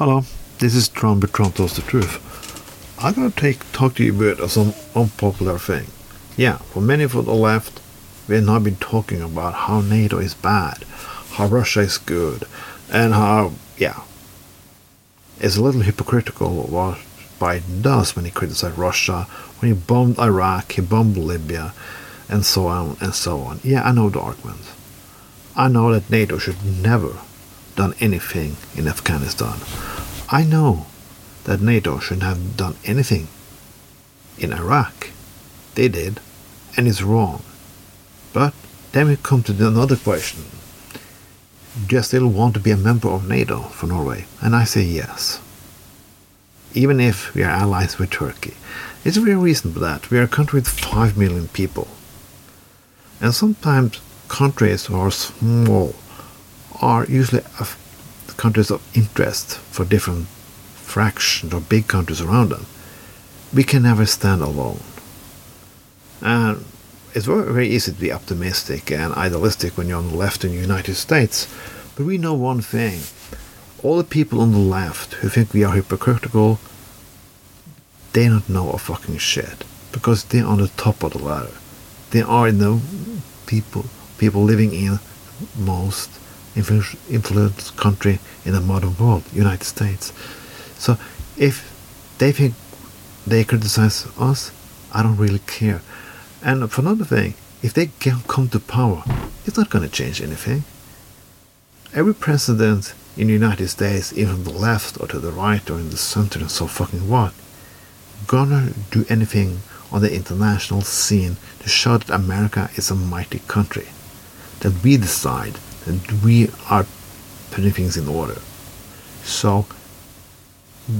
Hello, this is Trump but Trump Tells the Truth. I'm gonna take talk to you about some unpopular thing. Yeah, for many from the left, we have not been talking about how NATO is bad, how Russia is good, and how, yeah, it's a little hypocritical what Biden does when he criticizes Russia, when he bombed Iraq, he bombed Libya, and so on and so on. Yeah, I know the argument. I know that NATO should never done anything in Afghanistan. I know that NATO shouldn't have done anything in Iraq. They did, and it's wrong. But then we come to another question. Do you still want to be a member of NATO for Norway? And I say yes. Even if we are allies with Turkey. It's a very reason for that. We are a country with 5 million people. And sometimes countries are small are usually countries of interest for different fractions or big countries around them. We can never stand alone. And it's very, very easy to be optimistic and idealistic when you're on the left in the United States. But we know one thing. All the people on the left who think we are hypocritical, they don't know a fucking shit. Because they're on the top of the ladder. They are the people people living in most influenced country in the modern world, United States. So if they think they criticize us, I don't really care. And for another thing, if they come to power, it's not going to change anything. Every president in the United States, even the left or to the right or in the center and so fucking what, gonna do anything on the international scene to show that America is a mighty country. That we decide that we are putting things in order. So,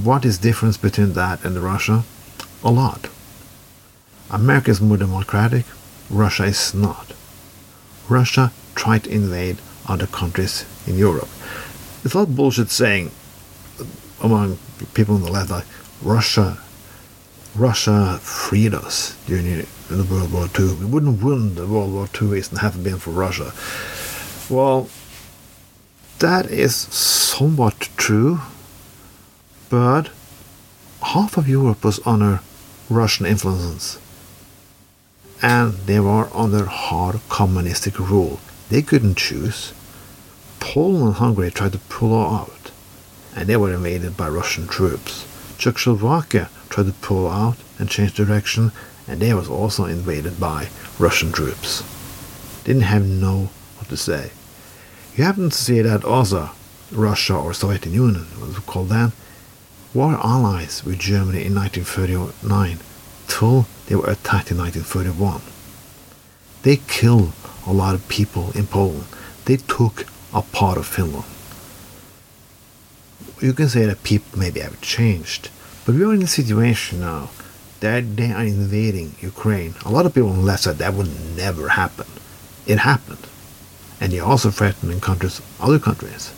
what is difference between that and Russia? A lot. America is more democratic, Russia is not. Russia tried to invade other countries in Europe. It's a lot of bullshit saying among people on the left like Russia Russia freed us during the World War II. We wouldn't win the World War II if it hadn't been for Russia. Well, that is somewhat true, but half of Europe was under Russian influence and they were under hard communistic rule. They couldn't choose. Poland and Hungary tried to pull out, and they were invaded by Russian troops. Czechoslovakia tried to pull out and change direction, and they was also invaded by Russian troops. Didn't have no what to say. You happen to see that also Russia or Soviet Union, what we call that, were allies with Germany in 1939 till they were attacked in 1931. They killed a lot of people in Poland. They took a part of Finland. You can say that people maybe have changed, but we are in a situation now that they are invading Ukraine. A lot of people on the that would never happen. It happened. And they're also threatening countries, other countries.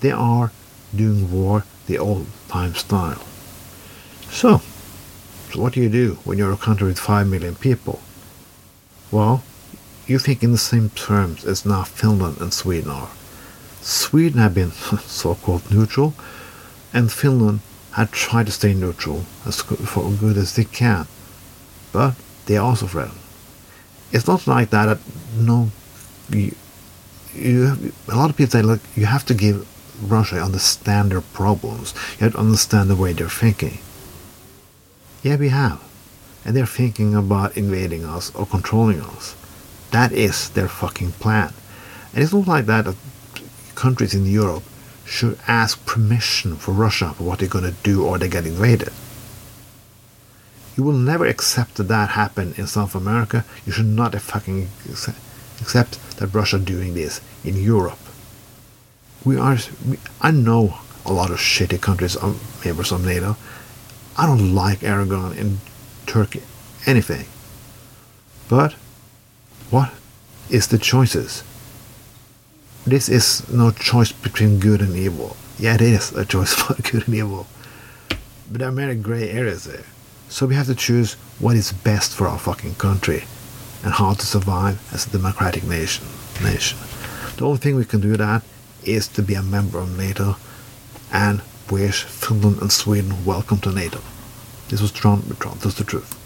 They are doing war the old time style. So, so what do you do when you're a country with 5 million people? Well, you think in the same terms as now Finland and Sweden are. Sweden have been so-called neutral, and Finland had tried to stay neutral as for good as they can, but they also threaten. It's not like that. that no, you, you a lot of people say, look, you have to give Russia understand their problems. You have to understand the way they're thinking. Yeah, we have. And they're thinking about invading us or controlling us. That is their fucking plan. And it's not like that, countries in Europe should ask permission for Russia for what they're going to do or they get invaded. You will never accept that that happen in South America. You should not fucking accept that Russia doing this in Europe. We are. I know a lot of shitty countries, um, members of NATO, I don't like Erdogan in Turkey, anything. But what is the choices? This is no choice between good and evil. Yeah, it is a choice for good and evil. But there are many gray areas there. So we have to choose what is best for our fucking country and how to survive as a democratic nation. Nation. The only thing we can do that is to be a member of NATO and wish Finland and Sweden welcome to NATO. This was John with Trump, that's the truth.